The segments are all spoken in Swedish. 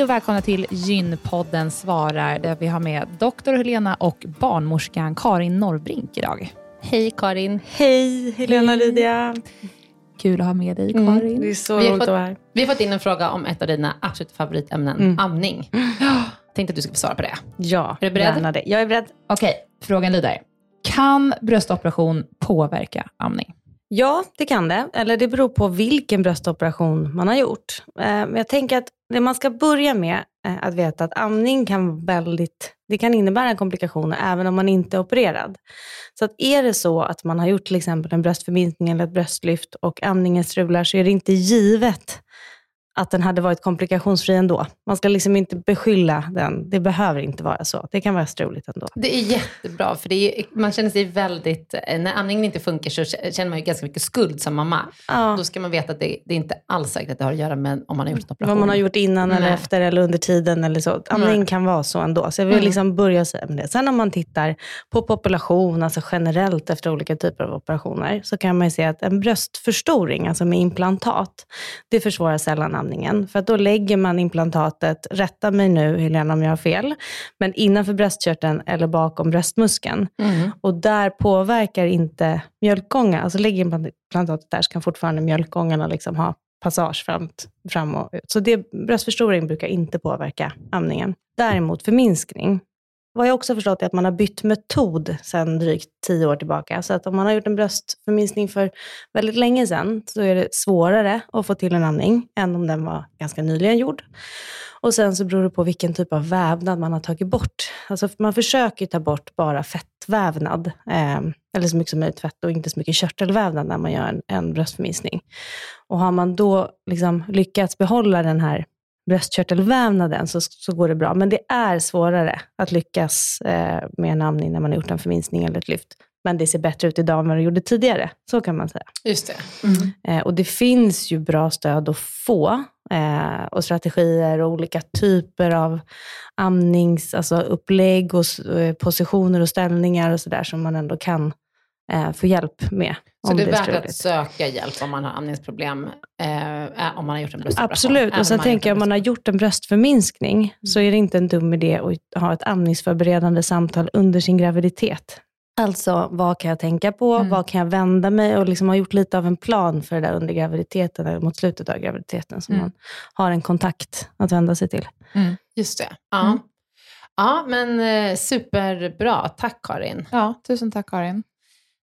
Hej och välkomna till Gynpodden svarar där vi har med doktor Helena och barnmorskan Karin Norrbrink idag. Hej Karin. Hej Helena Lydia. Kul att ha med dig mm, Karin. Mm, det är så roligt att vara här. Vi har fått in en fråga om ett av dina absoluta favoritämnen, mm. amning. Tänkte att du skulle få svara på det. Ja, är du beredd? Gärna det. Jag är beredd. Okej, frågan lyder. Kan bröstoperation påverka amning? Ja, det kan det. Eller det beror på vilken bröstoperation man har gjort. Eh, men jag tänker att det man ska börja med är att veta att amning kan väldigt, det kan innebära komplikationer även om man inte är opererad. Så att är det så att man har gjort till exempel en bröstförminskning eller ett bröstlyft och amningen strular så är det inte givet att den hade varit komplikationsfri ändå. Man ska liksom inte beskylla den. Det behöver inte vara så. Det kan vara struligt ändå. Det är jättebra, för är, man känner sig väldigt... När amningen inte funkar så känner man ju ganska mycket skuld som mamma. Ja. Då ska man veta att det, det är inte alls säkert att det har att göra med om man har gjort en operation. Vad man har gjort innan Nej. eller efter eller under tiden eller så. Amning Nej. kan vara så ändå. Så jag vill mm. liksom börja säga med det. Sen om man tittar på population, alltså generellt efter olika typer av operationer, så kan man ju se att en bröstförstoring, alltså med implantat, det försvårar sällan amningen. För att då lägger man implantatet, rätta mig nu Helena om jag har fel, men innanför bröstkörteln eller bakom bröstmuskeln. Mm. Och där påverkar inte mjölkgången, alltså lägger implantatet där så kan fortfarande mjölkgångarna liksom ha passage fram, fram och ut. Så det, bröstförstoring brukar inte påverka amningen. Däremot förminskning, vad jag också förstått är att man har bytt metod sedan drygt tio år tillbaka. Så att om man har gjort en bröstförminskning för väldigt länge sedan så är det svårare att få till en amning än om den var ganska nyligen gjord. Och sen så beror det på vilken typ av vävnad man har tagit bort. Alltså man försöker ta bort bara fettvävnad, eh, eller så mycket som möjligt fett och inte så mycket körtelvävnad när man gör en, en bröstförminskning. Och har man då liksom lyckats behålla den här bröstkörtelvävnaden så, så går det bra. Men det är svårare att lyckas eh, med en amning när man har gjort en förminskning eller ett lyft. Men det ser bättre ut idag än vad det gjorde tidigare. Så kan man säga. Just det. Mm. Eh, och det finns ju bra stöd att få eh, och strategier och olika typer av amnings, alltså upplägg och eh, positioner och ställningar och sådär som man ändå kan eh, få hjälp med. Så det är värt att söka hjälp om man har amningsproblem, eh, om man har gjort en bröstoperation? Absolut, och sen tänker jag om man har gjort en bröstförminskning, mm. så är det inte en dum idé att ha ett amningsförberedande samtal under sin graviditet. Alltså, vad kan jag tänka på? Mm. Vad kan jag vända mig? Och liksom ha gjort lite av en plan för det där under graviditeten, eller mot slutet av graviditeten, så mm. man har en kontakt att vända sig till. Mm. Just det. Ja. Mm. ja, men eh, superbra. Tack Karin. Ja, tusen tack Karin.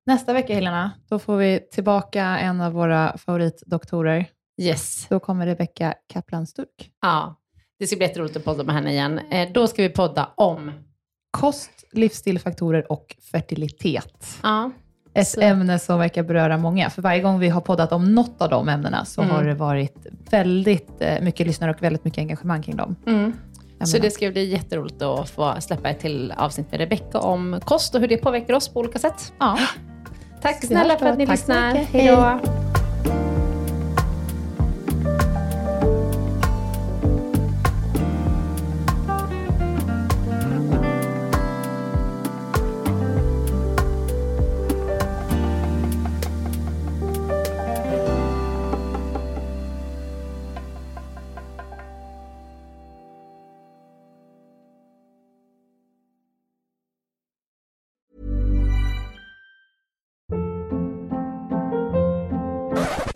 Nästa vecka, Helena, då får vi tillbaka en av våra favoritdoktorer. Yes. Då kommer Rebecka Kaplan Sturk. Ja, det ska bli jätteroligt att podda med henne igen. Eh, då ska vi podda om kost, livsstilfaktorer och fertilitet. Ja. Ett så. ämne som verkar beröra många. För varje gång vi har poddat om något av de ämnena så mm. har det varit väldigt eh, mycket lyssnare och väldigt mycket engagemang kring dem. Mm. Så det ska bli jätteroligt att få släppa ett till avsnitt med Rebecka om kost och hur det påverkar oss på olika sätt. Ja. Tack snälla för att ni lyssnar. Hej då.